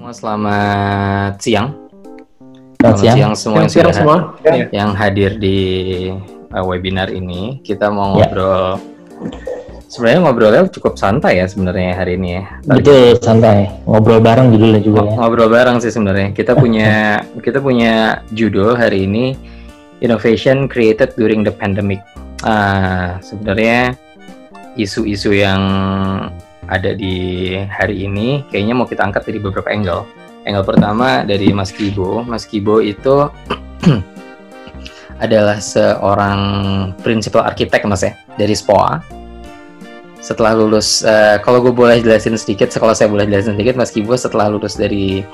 semua selamat siang. Selamat siang. siang semua yang, siang semua. yang hadir di uh, webinar ini. Kita mau Ya. ngobrol. Sebenarnya ngobrolnya cukup santai ya sebenarnya hari ini ya. Tadi- Betul, santai. Ngobrol bareng judulnya juga ya. Ngobrol bareng sih sebenarnya. Kita punya kita punya judul hari ini Innovation Created During the Pandemic. Ah, sebenarnya isu-isu yang ada di hari ini kayaknya mau kita angkat dari beberapa angle. Angle pertama dari Mas Kibo. Mas Kibo itu adalah seorang principal arsitek Mas ya dari SPOA. Setelah lulus, eh, kalau gue boleh jelasin sedikit, kalau saya boleh jelasin sedikit, Mas Kibo setelah lulus dari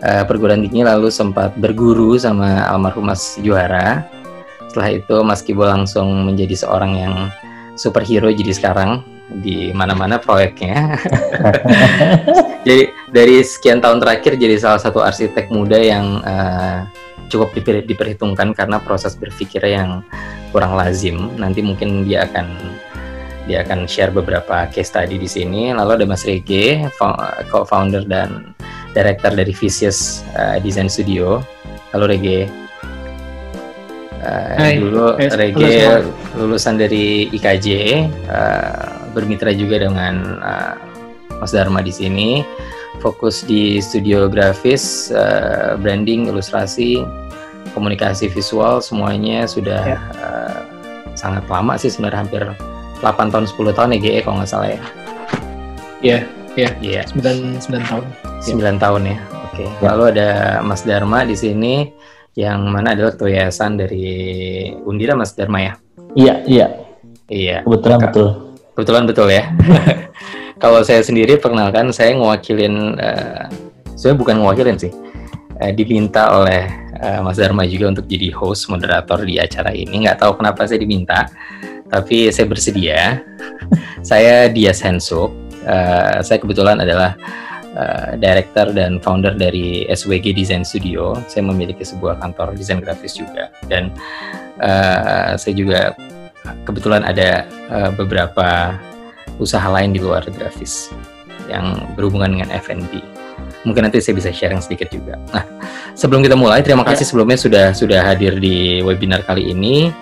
eh, perguruan tinggi lalu sempat berguru sama almarhum Mas Juara. Setelah itu Mas Kibo langsung menjadi seorang yang superhero jadi sekarang di mana-mana proyeknya. jadi dari sekian tahun terakhir jadi salah satu arsitek muda yang eh, cukup diper- diperhitungkan karena proses berpikir yang kurang lazim. Nanti mungkin dia akan dia akan share beberapa case study di sini. Lalu ada Mas Rege, fo- co-founder dan director dari Vicious eh, Design Studio. Halo Rege. Eh, Hai. dulu Hai, Rege lulusan dari IKJ, eh, bermitra juga dengan eh, Mas Dharma di sini. Fokus di studio grafis, eh, branding, ilustrasi, komunikasi visual, semuanya sudah Ya. eh, sangat lama sih sebenarnya hampir 8 tahun 10 tahun ya GE kalau nggak salah ya. Iya, Iya, 9 9 tahun. 9 tahun ya. Oke. Ya. Lalu ada Mas Dharma di sini yang mana adalah ketua yayasan dari Undira Mas Dharma ya. Iya, iya. Iya. Kebetulan Kak. betul. Kebetulan betul ya. Kalau saya sendiri perkenalkan saya ngewakilin eh sebenarnya bukan ngewakilin sih. Eh, diminta oleh eh, Mas Dharma juga untuk jadi host moderator di acara ini. Nggak tahu kenapa saya diminta, tapi saya bersedia. saya Dias Hensuk. Eh, saya kebetulan adalah eh, director dan founder dari SWG Design Studio. Saya memiliki sebuah kantor desain grafis juga dan eh, saya juga kebetulan ada eh, beberapa usaha lain di luar grafis yang berhubungan dengan F&B. Mungkin nanti saya bisa sharing sedikit juga. Nah, sebelum kita mulai, terima kasih sebelumnya sudah sudah hadir di webinar kali ini.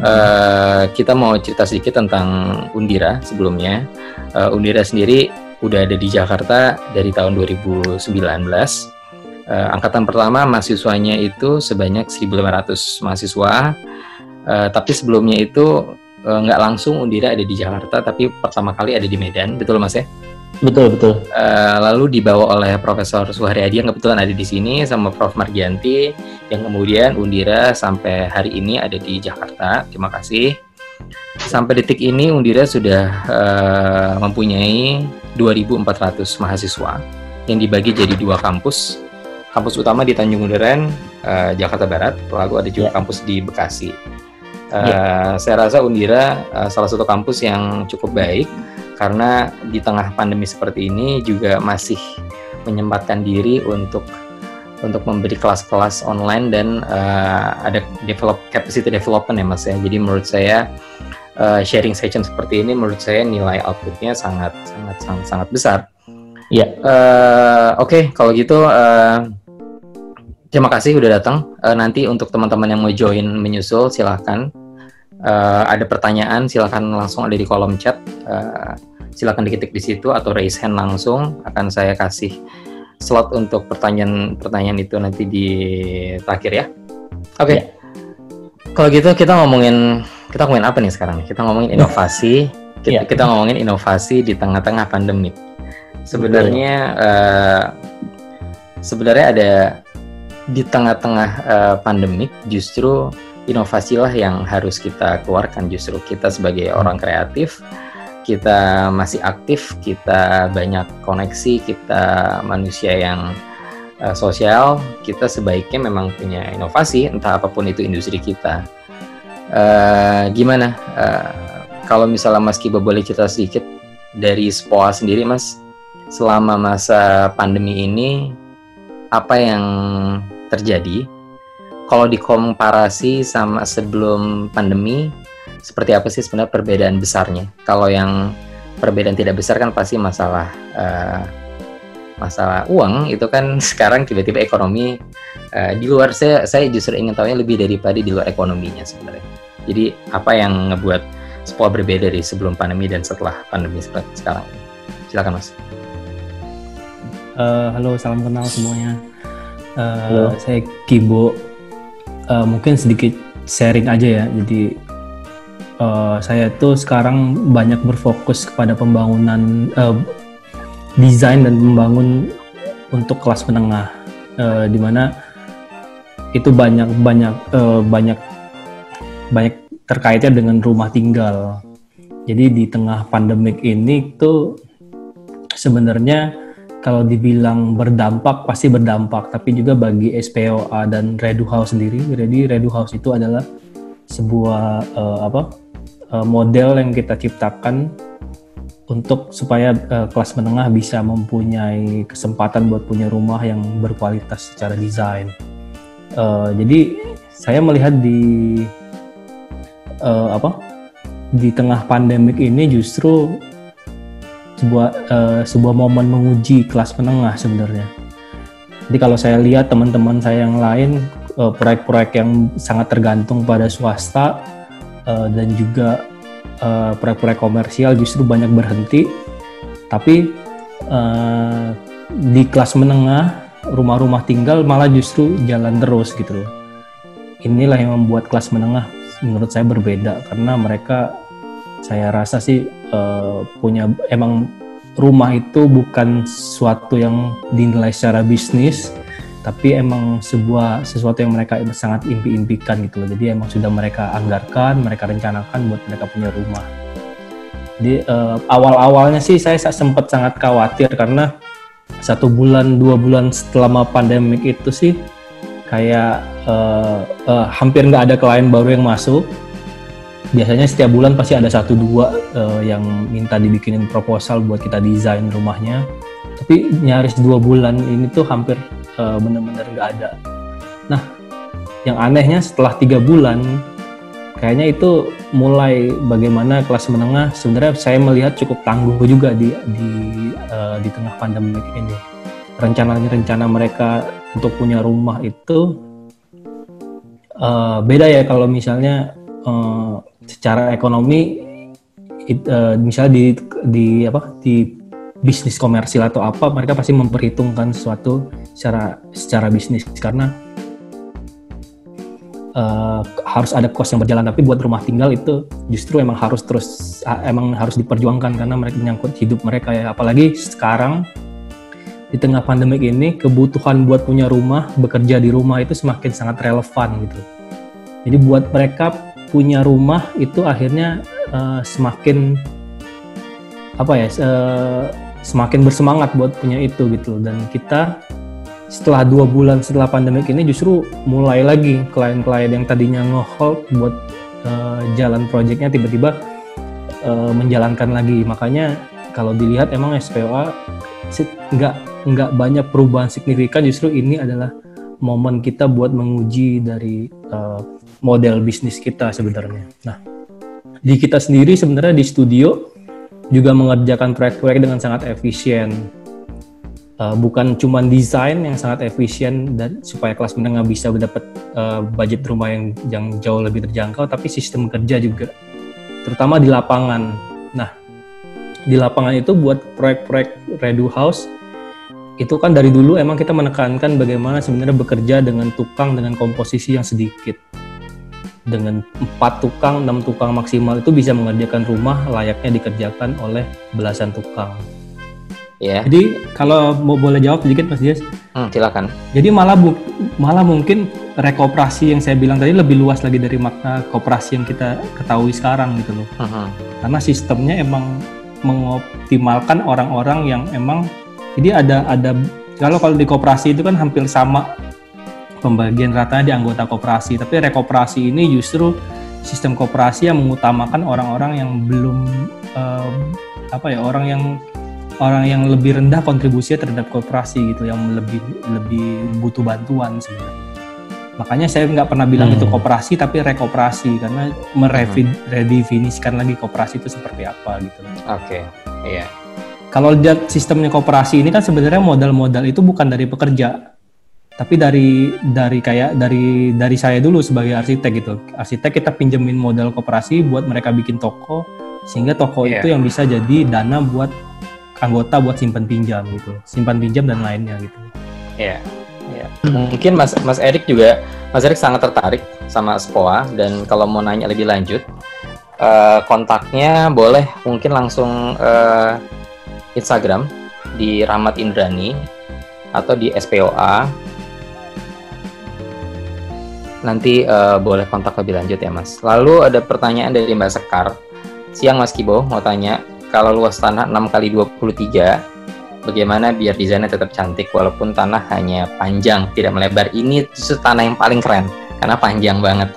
Eh, kita mau cerita sedikit tentang Undira sebelumnya. Eh, Undira sendiri udah ada di Jakarta dari tahun 2019. Eh, angkatan pertama mahasiswanya itu sebanyak 1.500 mahasiswa. Eh, tapi sebelumnya itu nggak langsung Undira ada di Jakarta, tapi pertama kali ada di Medan, betul mas ya? Betul, betul. Eh, lalu dibawa oleh Profesor Suharyadi yang kebetulan ada di sini sama Prof Margianti yang kemudian Undira sampai hari ini ada di Jakarta. Terima kasih. Sampai detik ini Undira sudah eh, mempunyai 2.400 mahasiswa yang dibagi jadi dua kampus. Kampus utama di Tanjung Duren, eh, Jakarta Barat, lalu ada juga Ya. kampus di Bekasi. Eh, Saya rasa Undira eh, salah satu kampus yang cukup baik karena di tengah pandemi seperti ini juga masih menyempatkan diri untuk untuk memberi kelas-kelas online dan eh, ada develop capacity development ya mas ya. Jadi menurut saya eh, sharing session seperti ini menurut saya nilai outputnya sangat sangat sangat sangat besar. Iya. Eh, Oke kalau gitu eh, terima kasih udah datang. Eh, nanti untuk teman-teman yang mau join menyusul silahkan. Eh, ada pertanyaan silahkan langsung ada di kolom chat. Eh, silahkan diketik di situ atau raise hand langsung akan saya kasih slot untuk pertanyaan-pertanyaan itu nanti di terakhir ya. Oke. Ya. Kalau gitu kita ngomongin kita ngomongin apa nih sekarang? Kita ngomongin inovasi. Kita, Ya. kita ngomongin inovasi di tengah-tengah pandemi. Sebenarnya eh, sebenarnya ada di tengah-tengah eh, pandemik justru inovasilah yang harus kita keluarkan. Justru kita sebagai orang kreatif kita masih aktif kita banyak koneksi kita manusia yang eh, sosial kita sebaiknya memang punya inovasi entah apa pun itu industri kita. Eh, gimana? Eh, kalau misalnya Mas Kiba boleh cerita sedikit dari SPOA sendiri Mas selama masa pandemi ini apa yang terjadi kalau dikomparasi sama sebelum pandemi seperti apa sih sebenarnya perbedaan besarnya kalau yang perbedaan tidak besar kan pasti masalah eh, masalah uang itu kan sekarang tiba-tiba ekonomi uh, di luar saya saya justru ingin tahunya lebih daripada di luar ekonominya sebenarnya. Jadi apa yang ngebuat Spol berbeda dari sebelum pandemi dan setelah pandemi seperti sekarang? Silakan Mas. Uh, halo, salam kenal semuanya. Uh, halo. Saya Kibo. Uh, mungkin sedikit sharing aja ya. Jadi uh, saya tuh sekarang banyak berfokus kepada pembangunan uh, desain dan membangun untuk kelas menengah uh, di mana itu banyak banyak uh, banyak banyak terkaitnya dengan rumah tinggal. Jadi di tengah pandemik ini tuh sebenarnya kalau dibilang berdampak pasti berdampak, tapi juga bagi SPOA dan Redu House sendiri. Jadi Redu House itu adalah sebuah uh, apa uh, model yang kita ciptakan untuk supaya uh, kelas menengah bisa mempunyai kesempatan buat punya rumah yang berkualitas secara desain. Uh, jadi saya melihat di uh, apa di tengah pandemik ini justru sebuah uh, sebuah momen menguji kelas menengah sebenarnya. Jadi kalau saya lihat teman-teman saya yang lain proyek-proyek uh, yang sangat tergantung pada swasta uh, dan juga uh, proyek-proyek komersial justru banyak berhenti, tapi uh, di kelas menengah rumah-rumah tinggal malah justru jalan terus gitu loh. Inilah yang membuat kelas menengah menurut saya berbeda karena mereka saya rasa sih uh, punya emang rumah itu bukan sesuatu yang dinilai secara bisnis tapi emang sebuah sesuatu yang mereka sangat impi-impikan gitu loh. Jadi emang sudah mereka anggarkan, mereka rencanakan buat mereka punya rumah. Jadi uh, awal-awalnya sih saya sempat sangat khawatir karena satu bulan dua bulan setelah pandemik itu sih kayak uh, uh, hampir nggak ada klien baru yang masuk. Biasanya setiap bulan pasti ada satu dua uh, yang minta dibikinin proposal buat kita desain rumahnya. Tapi nyaris dua bulan ini tuh hampir uh, benar-benar nggak ada. Nah, yang anehnya setelah tiga bulan, kayaknya itu mulai bagaimana kelas menengah sebenarnya saya melihat cukup tangguh juga di di uh, di tengah pandemi ini. Rencana-rencana mereka untuk punya rumah itu uh, beda ya kalau misalnya uh, secara ekonomi it, uh, misalnya di di apa di bisnis komersil atau apa mereka pasti memperhitungkan sesuatu secara secara bisnis. Karena uh, harus ada kos yang berjalan. Tapi buat rumah tinggal itu justru emang harus terus emang harus diperjuangkan karena mereka menyangkut hidup mereka ya. Apalagi sekarang di tengah pandemik ini kebutuhan buat punya rumah bekerja di rumah itu semakin sangat relevan gitu. Jadi buat mereka punya rumah itu akhirnya uh, semakin apa ya uh, semakin bersemangat buat punya itu gitu. Dan kita setelah dua bulan setelah pandemik ini justru mulai lagi klien-klien yang tadinya nge-hold buat uh, jalan proyeknya tiba-tiba uh, menjalankan lagi. Makanya kalau dilihat emang SPOA nggak nggak banyak perubahan signifikan. Justru ini adalah momen kita buat menguji dari uh, model bisnis kita sebenarnya nah di kita sendiri sebenarnya di studio juga mengerjakan proyek-proyek dengan sangat efisien. Uh, bukan cuma desain yang sangat efisien dan supaya kelas menengah bisa mendapat uh, budget rumah yang yang jauh lebih terjangkau, tapi sistem kerja juga, terutama di lapangan. Nah, di lapangan itu buat proyek-proyek Redu House itu kan dari dulu emang kita menekankan bagaimana sebenarnya bekerja dengan tukang dengan komposisi yang sedikit dengan empat tukang, enam tukang maksimal itu bisa mengerjakan rumah layaknya dikerjakan oleh belasan tukang. Ya. Yeah. Jadi kalau mau boleh jawab sedikit Mas Dias. Hmm, silakan. Jadi malah bu malah mungkin rekoperasi yang saya bilang tadi lebih luas lagi dari makna kooperasi yang kita ketahui sekarang gitu loh. Uh -huh. Karena sistemnya emang mengoptimalkan orang-orang yang emang jadi ada ada kalau kalau di kooperasi itu kan hampir sama pembagian rata di anggota koperasi. Tapi rekoperasi ini justru sistem koperasi yang mengutamakan orang-orang yang belum uh, apa ya orang yang orang yang lebih rendah kontribusinya terhadap koperasi gitu, yang lebih lebih butuh bantuan sebenarnya. Makanya saya nggak pernah bilang hmm. itu koperasi tapi rekoperasi karena meredefinisikan hmm. lagi koperasi itu seperti apa gitu. Oke, okay. iya. Kalau lihat sistemnya kooperasi ini kan sebenarnya modal-modal itu bukan dari pekerja, tapi dari dari kayak dari dari saya dulu sebagai arsitek gitu. Arsitek kita pinjemin modal kooperasi buat mereka bikin toko, sehingga toko Iya. itu yang bisa jadi dana buat anggota buat simpan pinjam gitu, simpan pinjam dan lainnya gitu. Iya. Iya. Mungkin Mas Mas Erik juga Mas Erik sangat tertarik sama SPOA dan kalau mau nanya lebih lanjut eh, kontaknya boleh mungkin langsung eh, Instagram di Rahmat Indrani atau di SPOA. Nanti eh, boleh kontak lebih lanjut ya Mas. Lalu ada pertanyaan dari Mbak Sekar. Siang Mas Kibo mau tanya, kalau luas tanah 6 kali 23 bagaimana biar desainnya tetap cantik walaupun tanah hanya panjang tidak melebar ini justru tanah yang paling keren karena panjang banget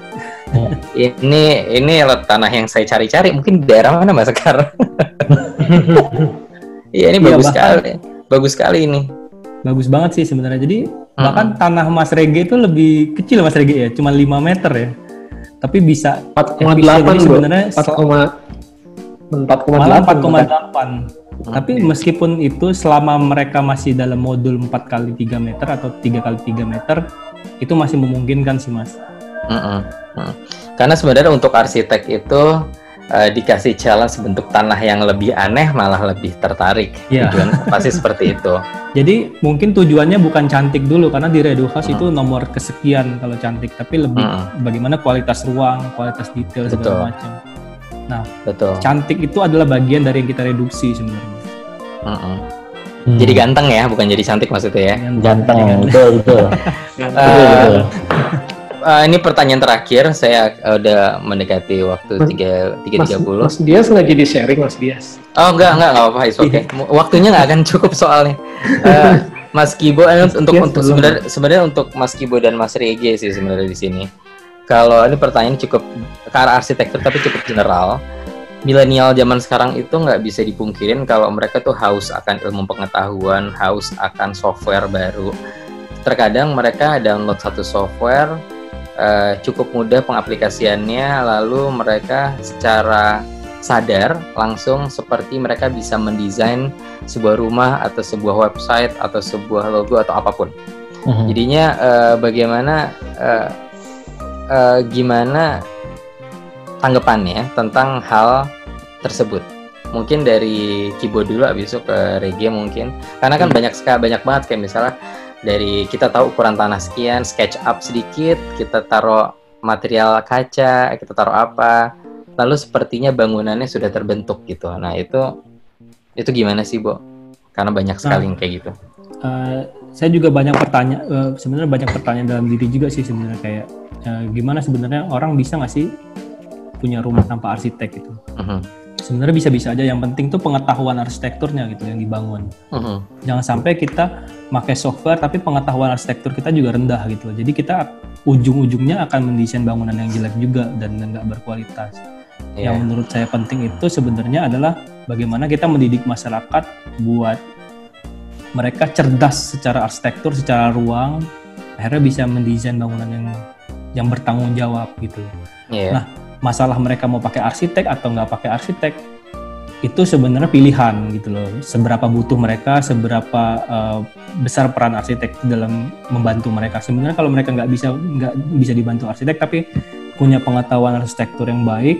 ini ini lot tanah yang saya cari-cari mungkin di daerah mana mas Sekar iya ini Iya, bagus bahkan- sekali bagus sekali ini Bagus banget sih sebenarnya. Jadi bahkan tanah Mas Rege itu lebih kecil Mas Rege ya, cuma 5 meter ya. Tapi bisa 4,8 efisien ini bro. sebenarnya 4,8 malah 4,8 4,8. Tapi meskipun itu selama mereka masih dalam modul 4 kali 3 meter atau 3 kali 3 meter itu masih memungkinkan sih Mas. Mm-mm, mm. karena sebenarnya untuk arsitek itu eh, dikasih challenge bentuk tanah yang lebih aneh malah lebih tertarik Iya. Tujuan pasti seperti itu Jadi mungkin tujuannya bukan cantik dulu karena di Redo House itu nomor kesekian kalau cantik, tapi lebih Mm-mm. bagaimana kualitas ruang, kualitas detail Betul. segala macam. betul Cantik itu adalah bagian dari yang kita reduksi sebenarnya. Mm-mm. Hmm. jadi ganteng ya bukan jadi cantik maksudnya ya ganteng, ganteng. betul betul. Eh, betul, eh, ini pertanyaan terakhir. Saya eh, udah mendekati waktu Mas- tiga tiga Mas, tiga puluh. Mas Dias nggak jadi sharing Mas Dias? Oh enggak enggak enggak apa-apa it's okay. waktunya nggak akan cukup soalnya. Eh, Mas Kibo eh, untuk Yes, untuk sebenarnya sebenarnya untuk Mas Kibo dan Mas Rege sih sebenarnya di sini. Kalau ini pertanyaan cukup ke arah arsitektur tapi cukup general. Milenial zaman sekarang itu nggak bisa dipungkirin kalau mereka tuh haus akan ilmu pengetahuan, haus akan software baru. Terkadang mereka download satu software eh, cukup mudah pengaplikasiannya, lalu mereka secara sadar langsung seperti mereka bisa mendesain sebuah rumah atau sebuah website atau sebuah logo atau apa pun. Mhm. Jadinya eh, bagaimana eh, eh, gimana tanggapannya tentang hal tersebut? Mungkin dari Kibo dulu abis itu ke Rege mungkin. Karena kan banyak sekali banyak banget kayak misalnya dari kita tahu ukuran tanah sekian, sketch up sedikit, kita taruh material kaca, kita taruh apa. Lalu sepertinya bangunannya sudah terbentuk gitu. Nah, itu itu gimana sih, Bo? Karena banyak sekali yang kayak gitu. Eh, saya juga banyak pertanyaan, eh, sebenarnya banyak pertanyaan dalam diri juga sih sebenarnya kayak eh, gimana sebenarnya orang bisa nggak sih punya rumah tanpa arsitek gitu? Mhm, Sebenarnya bisa-bisa aja. Yang penting tuh pengetahuan arsitekturnya gitu yang dibangun. mhm, Jangan sampai kita pakai software tapi pengetahuan arsitektur kita juga rendah gitu loh. Jadi kita ujung-ujungnya akan mendesain bangunan yang jelek juga dan nggak berkualitas. iya. Yang menurut saya penting itu sebenarnya adalah bagaimana kita mendidik masyarakat buat mereka cerdas secara arsitektur, secara ruang, akhirnya bisa mendesain bangunan yang yang bertanggung jawab gitu. Iya. Nah, Masalah mereka mau pakai arsitek atau nggak pakai arsitek itu sebenarnya pilihan gitu loh. Seberapa butuh mereka, seberapa eh, besar peran arsitek dalam membantu mereka. Sebenarnya kalau mereka nggak bisa nggak bisa dibantu arsitek tapi punya pengetahuan arsitektur yang baik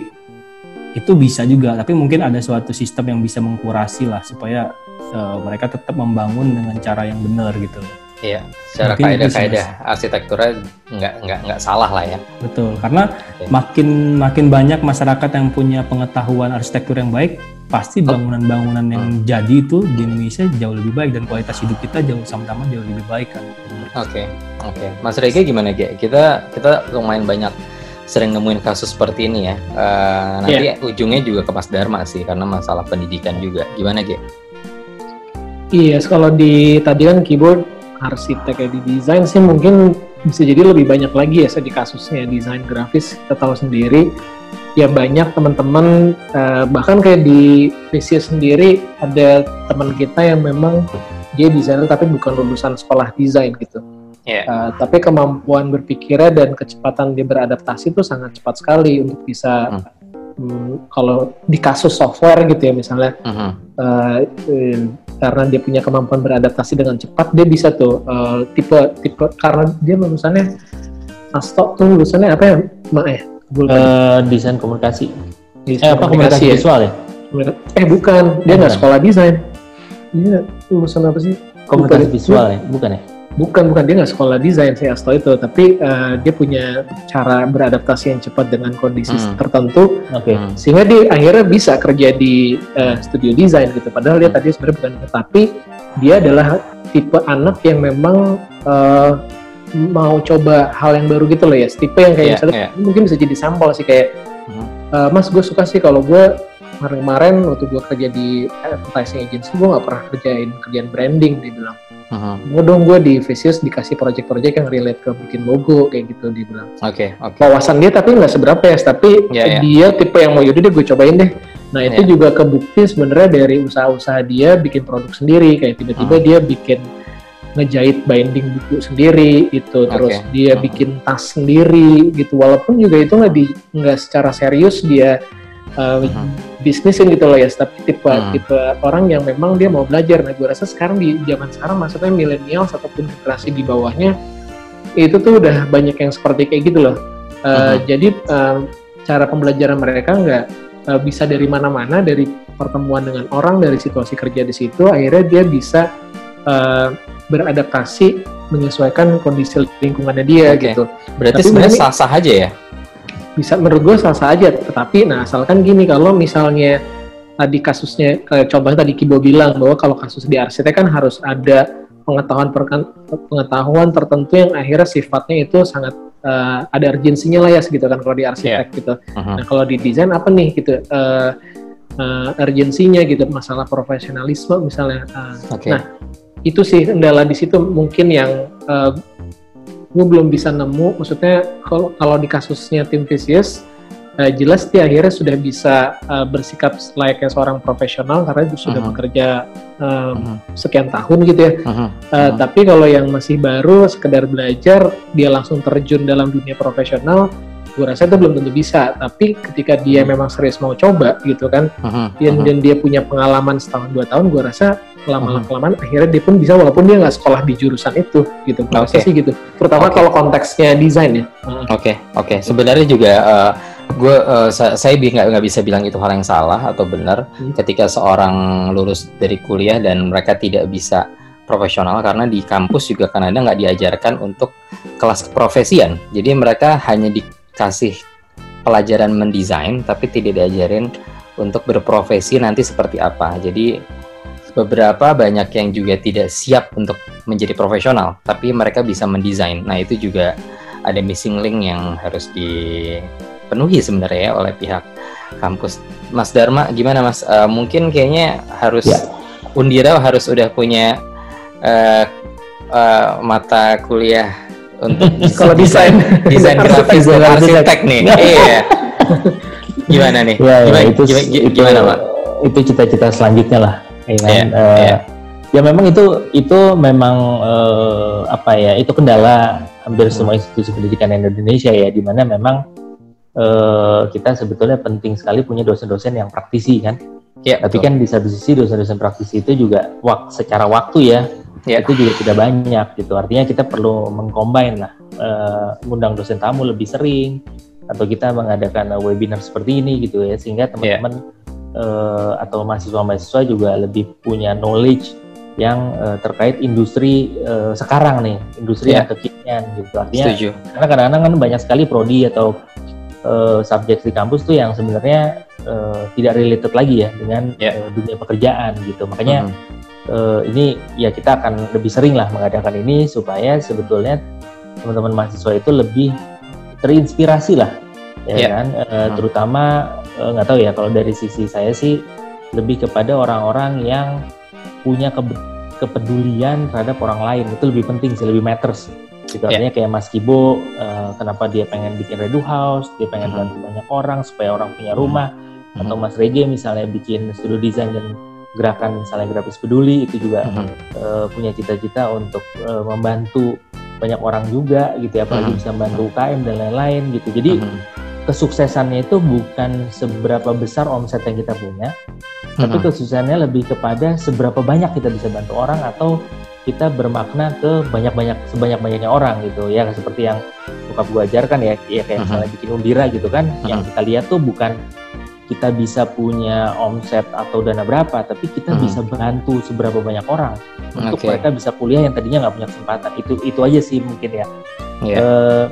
itu bisa juga. Tapi mungkin ada suatu sistem yang bisa mengkurasi lah supaya eh, mereka tetap membangun dengan cara yang benar gitu. loh. Iya, secara kaidah-kaidah arsitekturnya nggak nggak nggak salah lah ya. Betul, karena Oke. makin makin banyak masyarakat yang punya pengetahuan arsitektur yang baik, pasti bangunan-bangunan yang jadi itu di Indonesia jauh lebih baik dan kualitas hidup kita jauh sama-sama jauh lebih baik kan. Oke, oke. Mas Rege gimana Ge? Kita kita lumayan banyak sering nemuin kasus seperti ini ya. Eh, nanti ujungnya juga ke Mas Dharma sih karena masalah pendidikan juga. Gimana Ge? Iya, kalau di tadi kan keyboard arsitek ya di desain sih mungkin bisa jadi lebih banyak lagi ya di kasusnya desain grafis kita tahu sendiri ya banyak teman-teman eh, bahkan kayak di PC sendiri ada teman kita yang memang dia desainer tapi bukan lulusan sekolah desain gitu. Iya. Eh, tapi kemampuan berpikirnya dan kecepatan dia beradaptasi itu sangat cepat sekali untuk bisa Hmm. hmm, kalau di kasus software gitu ya misalnya uh-huh. uh, uh, karena dia punya kemampuan beradaptasi dengan cepat dia bisa tuh uh, tipe tipe karena dia lulusannya Asto tuh lulusannya apa ya mak ya uh, desain komunikasi. Desain eh, apa komunikasi, komunikasi ya? visual ya? Eh bukan. Dia nggak sekolah desain. Dia lulusan apa sih? Komunikasi visual ya? Bukan ya? Bukan bukan. Dia nggak sekolah desain sih Asto itu. Tapi uh, dia punya cara beradaptasi yang cepat dengan kondisi hmm. tertentu. Okay. Hmm. sehingga dia akhirnya bisa kerja di uh, studio desain gitu. Padahal dia hmm. tadi sebenarnya bukan tapi dia adalah tipe anak yang memang uh, mau coba hal yang baru gitu loh ya tipe yang kayak yeah, misalnya yeah. mungkin bisa jadi sampel sih kayak hmm. uh, mas gue suka sih kalau gue kemarin-kemarin waktu gue kerja di advertising agency gue gak pernah kerjain kerjaan branding dia bilang uh-huh. gue dong gue di Vicious dikasih project-project yang relate ke bikin logo kayak gitu dia bilang oke okay, okay. wawasan dia tapi nggak seberapa ya tapi yeah, yeah. dia tipe yang mau yaudah deh gue cobain deh nah itu yeah. juga kebukti sebenarnya dari usaha-usaha dia bikin produk sendiri kayak tiba-tiba uh-huh. dia bikin ngejahit binding buku sendiri itu terus okay. dia uh-huh. bikin tas sendiri gitu walaupun juga itu nggak di nggak secara serius dia uh, hmm. bisnisin gitu loh ya tapi tipe hmm. tipe orang yang memang dia mau belajar nah gue rasa sekarang di zaman sekarang maksudnya milenial ataupun generasi di bawahnya itu tuh udah banyak yang seperti kayak gitu loh uh, hmm. jadi uh, cara pembelajaran mereka nggak uh, bisa dari mana-mana dari pertemuan dengan orang dari situasi kerja di situ akhirnya dia bisa uh, beradaptasi menyesuaikan kondisi lingkungannya dia okay. gitu. Berarti sebenarnya sah-sah aja ya? bisa menurut gue sah sah aja tetapi nah asalkan gini kalau misalnya tadi kasusnya kayak contohnya tadi Kibo bilang bahwa kalau kasus di arsitek kan harus ada pengetahuan pengetahuan tertentu yang akhirnya sifatnya itu sangat uh, ada urgensinya lah ya segitu kan kalau di arsitek yeah. gitu. Uh-huh. Nah kalau di desain apa nih gitu uh, uh, urgensinya gitu masalah profesionalisme misalnya. Uh, okay. Nah itu sih kendala di situ mungkin yang uh, gue belum bisa nemu maksudnya kalau kalau di kasusnya tim Vicious uh, jelas dia akhirnya sudah bisa uh, bersikap layaknya seorang profesional karena dia sudah uh -huh. bekerja um, uh -huh. sekian tahun gitu ya. Uh -huh. Uh, uh, tapi kalau yang masih baru sekedar belajar dia langsung terjun dalam dunia profesional, gue rasa itu belum tentu bisa. Tapi ketika dia memang serius mau coba gitu kan, uh -huh. dan, dan dia punya pengalaman setahun dua tahun, gue rasa lama hmm. kelamaan akhirnya dia pun bisa walaupun dia nggak sekolah di jurusan itu gitu okay. sih gitu terutama okay. kalau konteksnya desain ya oke hmm. oke okay. okay. sebenarnya juga uh, gue uh, saya nggak nggak bisa bilang itu hal yang salah atau benar hmm. ketika seorang lulus dari kuliah dan mereka tidak bisa profesional karena di kampus juga kan ada nggak diajarkan untuk kelas keprofesian jadi mereka hanya dikasih pelajaran mendesain tapi tidak diajarin untuk berprofesi nanti seperti apa jadi beberapa banyak yang juga tidak siap untuk menjadi profesional, tapi mereka bisa mendesain. Nah, itu juga ada missing link yang harus dipenuhi sebenarnya ya oleh pihak kampus. Mas Dharma, gimana Mas? Uh, mungkin kayaknya harus ya. Undira harus udah punya uh, uh, mata kuliah untuk kalau desain desain grafis dan arsitek nih. Iya. gimana nih? Ya, ya, gimana, itu, gimana, itu, gimana, Pak? Itu cita-cita selanjutnya lah ya? Yeah, uh, yeah. Ya memang itu itu memang uh, apa ya itu kendala hampir hmm. semua institusi pendidikan Indonesia ya di mana memang uh, kita sebetulnya penting sekali punya dosen-dosen yang praktisi kan. Ya, Tapi betul. kan di satu sisi dosen-dosen praktisi itu juga wak secara waktu ya, ya itu juga tidak banyak gitu. Artinya kita perlu mengcombine lah, uh, undang dosen tamu lebih sering atau kita mengadakan webinar seperti ini gitu ya sehingga teman-teman yeah uh, atau mahasiswa-mahasiswa juga lebih punya knowledge yang uh, terkait industri uh, sekarang nih, industri yeah. yang kekinian gitu. Artinya Setuju. karena kadang-kadang kan banyak sekali prodi atau uh, subjek di kampus tuh yang sebenarnya uh, tidak related lagi ya dengan yeah. uh, dunia pekerjaan gitu. Makanya mm -hmm. Uh, ini ya kita akan lebih sering lah mengadakan ini supaya sebetulnya teman-teman mahasiswa itu lebih terinspirasi lah ya yeah. kan uh, hmm. terutama Eh, nggak uh, tahu ya kalau dari sisi saya sih lebih kepada orang-orang yang punya ke kepedulian terhadap orang lain itu lebih penting sih lebih matters gitu yeah. artinya kayak Mas Kibo uh, kenapa dia pengen bikin redu house dia pengen mm -hmm. bantu banyak orang supaya orang punya rumah mm -hmm. atau Mas Rege misalnya bikin studio desain dan gerakan misalnya grafis peduli itu juga mm -hmm. uh, punya cita-cita untuk uh, membantu banyak orang juga gitu ya apalagi mm -hmm. bisa membantu UKM dan lain-lain gitu jadi mm -hmm kesuksesannya itu bukan seberapa besar omset yang kita punya, tapi Mhm. kesuksesannya lebih kepada seberapa banyak kita bisa bantu orang atau kita bermakna ke banyak-banyak sebanyak-banyaknya orang gitu ya seperti yang bokap gue ajarkan ya ya kayak Mhm. misalnya bikin undira gitu kan yang Mhm. kita lihat tuh bukan kita bisa punya omset atau dana berapa tapi kita Mhm. bisa bantu seberapa banyak orang untuk mereka bisa kuliah yang tadinya nggak punya kesempatan itu itu aja sih mungkin ya Iya. Eh,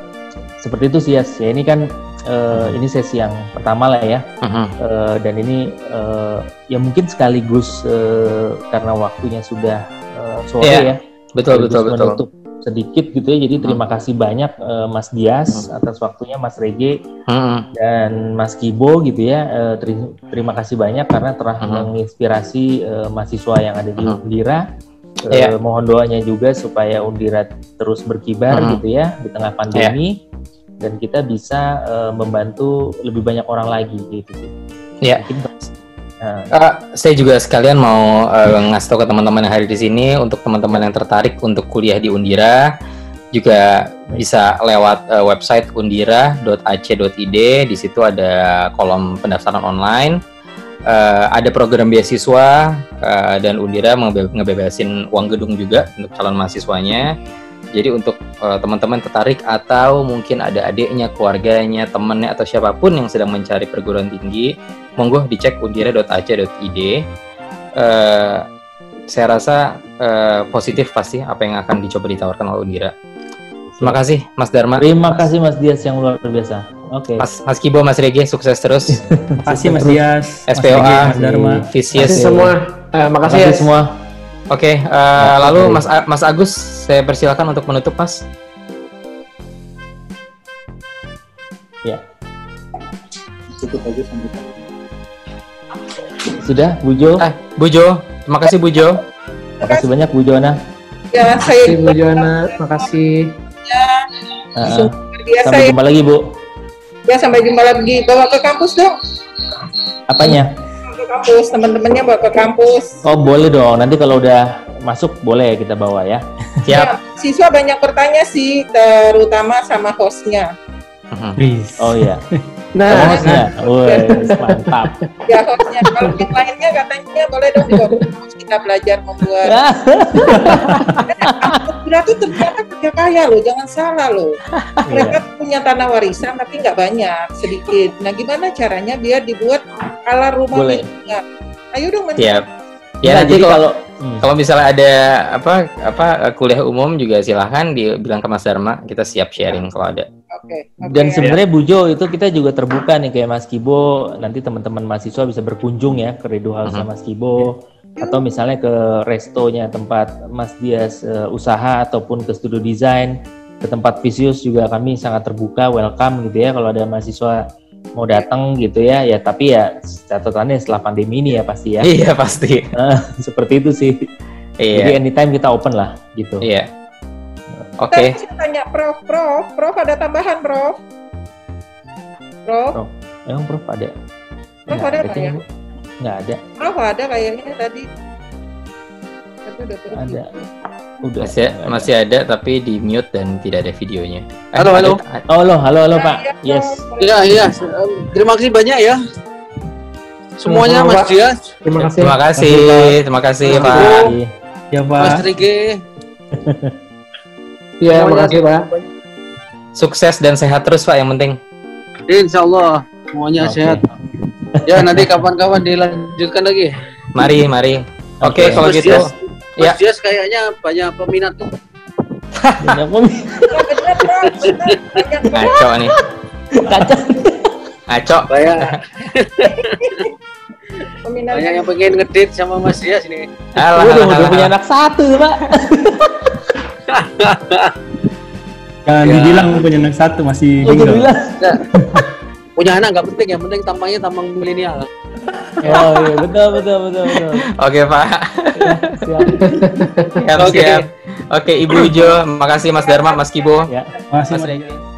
seperti itu sih ya ya ini kan eh, Mhm. ini sesi yang pertama lah ya Mhm. Eh, dan ini eh, ya mungkin sekaligus eh, karena waktunya sudah eh, sore Iya, ya Betul betul betul. menutup sedikit gitu ya jadi terima kasih banyak eh, Mas Dias atas waktunya Mas Rege Mhm. dan Mas Kibo gitu ya Eh, teri- terima kasih banyak karena telah menginspirasi eh, mahasiswa yang ada di. Undira Eh, Iya. mohon doanya juga supaya Undira terus berkibar gitu ya di tengah pandemi dan kita bisa eh, membantu lebih banyak orang lagi gitu sih. Iya. Mungkin- Eh, saya juga sekalian mau eh, ngasih tahu ke teman-teman yang hadir di sini untuk teman-teman yang tertarik untuk kuliah di Undira juga bisa lewat eh, website undira.ac.id di situ ada kolom pendaftaran online. Eh, ada program beasiswa eh, dan Undira ngebe- ngebebasin uang gedung juga untuk calon mahasiswanya jadi untuk eh, teman-teman tertarik atau mungkin ada adiknya, keluarganya, temannya atau siapa pun yang sedang mencari perguruan tinggi monggo dicek undira.ac.id. Eh, saya rasa eh, positif pasti apa yang akan dicoba ditawarkan oleh Undira. Terima kasih Mas Dharma, terima kasih Mas Dias yang luar biasa. Oke. Mas Mas Kibo, Mas Rege, sukses terus. Terima kasih Mas Dias, Mas SPOA, Regi, Mas Dharma. Vicious. Makasih semua. Eh, makasih ya. Makasih semua. Oke, eh, lalu Mas A- Mas Agus, saya persilakan untuk menutup, Mas. Ya. Cukup aja sampai Sudah, Bu Jo. Eh, Bu Jo, terima kasih Bu Jo. Makasih banyak Bu Joana. Ya, saya Makasih Bu Joana. Makasih. Uh, luar biasa sampai ya. jumpa lagi Bu. Ya, sampai jumpa lagi. Bawa ke kampus dong. Apanya? Kampus, teman-temannya bawa ke kampus. Oh boleh dong. Nanti kalau udah masuk boleh kita bawa ya. Siap. Ya, siswa banyak bertanya sih, terutama sama hostnya. Mhm. Please. Oh iya. Nah, hostnya. Wes, mantap. Ya, hostnya. Kalau yang lainnya katanya boleh dong dibawa ke kampus kita belajar membuat. Undira tuh ternyata kerja kaya loh, jangan salah loh. Mereka Iya. punya tanah warisan tapi nggak banyak, sedikit. Nah, gimana caranya biar dibuat ala rumah Boleh. miliknya? Ayo dong. Siap. Nah, Ya nanti jadi kalau kalau hmm, kalau misalnya ada apa apa kuliah umum juga silahkan dibilang ke Mas Dharma, kita siap sharing kalau ada. Oke. oke. dan sebenarnya Bu Jo itu kita juga terbuka nih kayak Mas Kibo nanti teman-teman mahasiswa bisa berkunjung ya ke Redo House Mhm. Mas Kibo atau misalnya ke restonya tempat Mas Dias eh, usaha ataupun ke studio desain ke tempat Visius juga kami sangat terbuka welcome gitu ya kalau ada mahasiswa mau datang gitu ya ya tapi ya catatannya setelah pandemi ini ya pasti ya Iya pasti. seperti itu sih jadi Iya. anytime kita open lah gitu Iya. Oke. Tadi saya tanya Prof, Prof, Prof ada tambahan Prof? Prof, Prof. emang Prof ada Prof Nggak ada nggak kayaknya, ya? Nggak ada Prof ada kayaknya tadi. Tapi udah. Ada. Udah Masih masih ada tapi di mute dan tidak ada videonya. Eh, Halo, halo. ada- Oh, halo, halo, halo, Ya, Pak. ya, Yes. Iya, iya. Terima kasih banyak ya. Semuanya Mas Pak. Dias, terima kasih. Terima kasih, terima kasih Terima Pak. kasih. Ya Mas Pak. Rige. Iya, Semuanya makasih Pak. Sukses dan sehat terus Pak yang penting. Insya Allah semuanya Oke. sehat. Ya nanti kapan-kapan dilanjutkan lagi. Mari, mari. Oke, Oke. kalau Mas gitu. Ya. Mas Dias kayaknya banyak peminat tuh. Banyak pem- Ya, bener, Prof, bener. Banyak Prof. Ngaco nih. Kacau. Ngaco. Banyak, peminatnya. banyak yang pengen ngedit sama Mas Dias ini. Alah, Udah, alah, udah punya anak satu, Pak. Jangan Ya. dibilang punya anak satu masih Oh, single. bilang. Punya anak nggak penting, yang penting tampangnya tampang milenial. Oh, iya, betul, betul, betul, betul. Oke, Pak. Siap. Siap, Oke. siap. Oke, Ibu Jo, makasih Mas Dharma, Mas Kibo, Ya. Mas Mas Regi.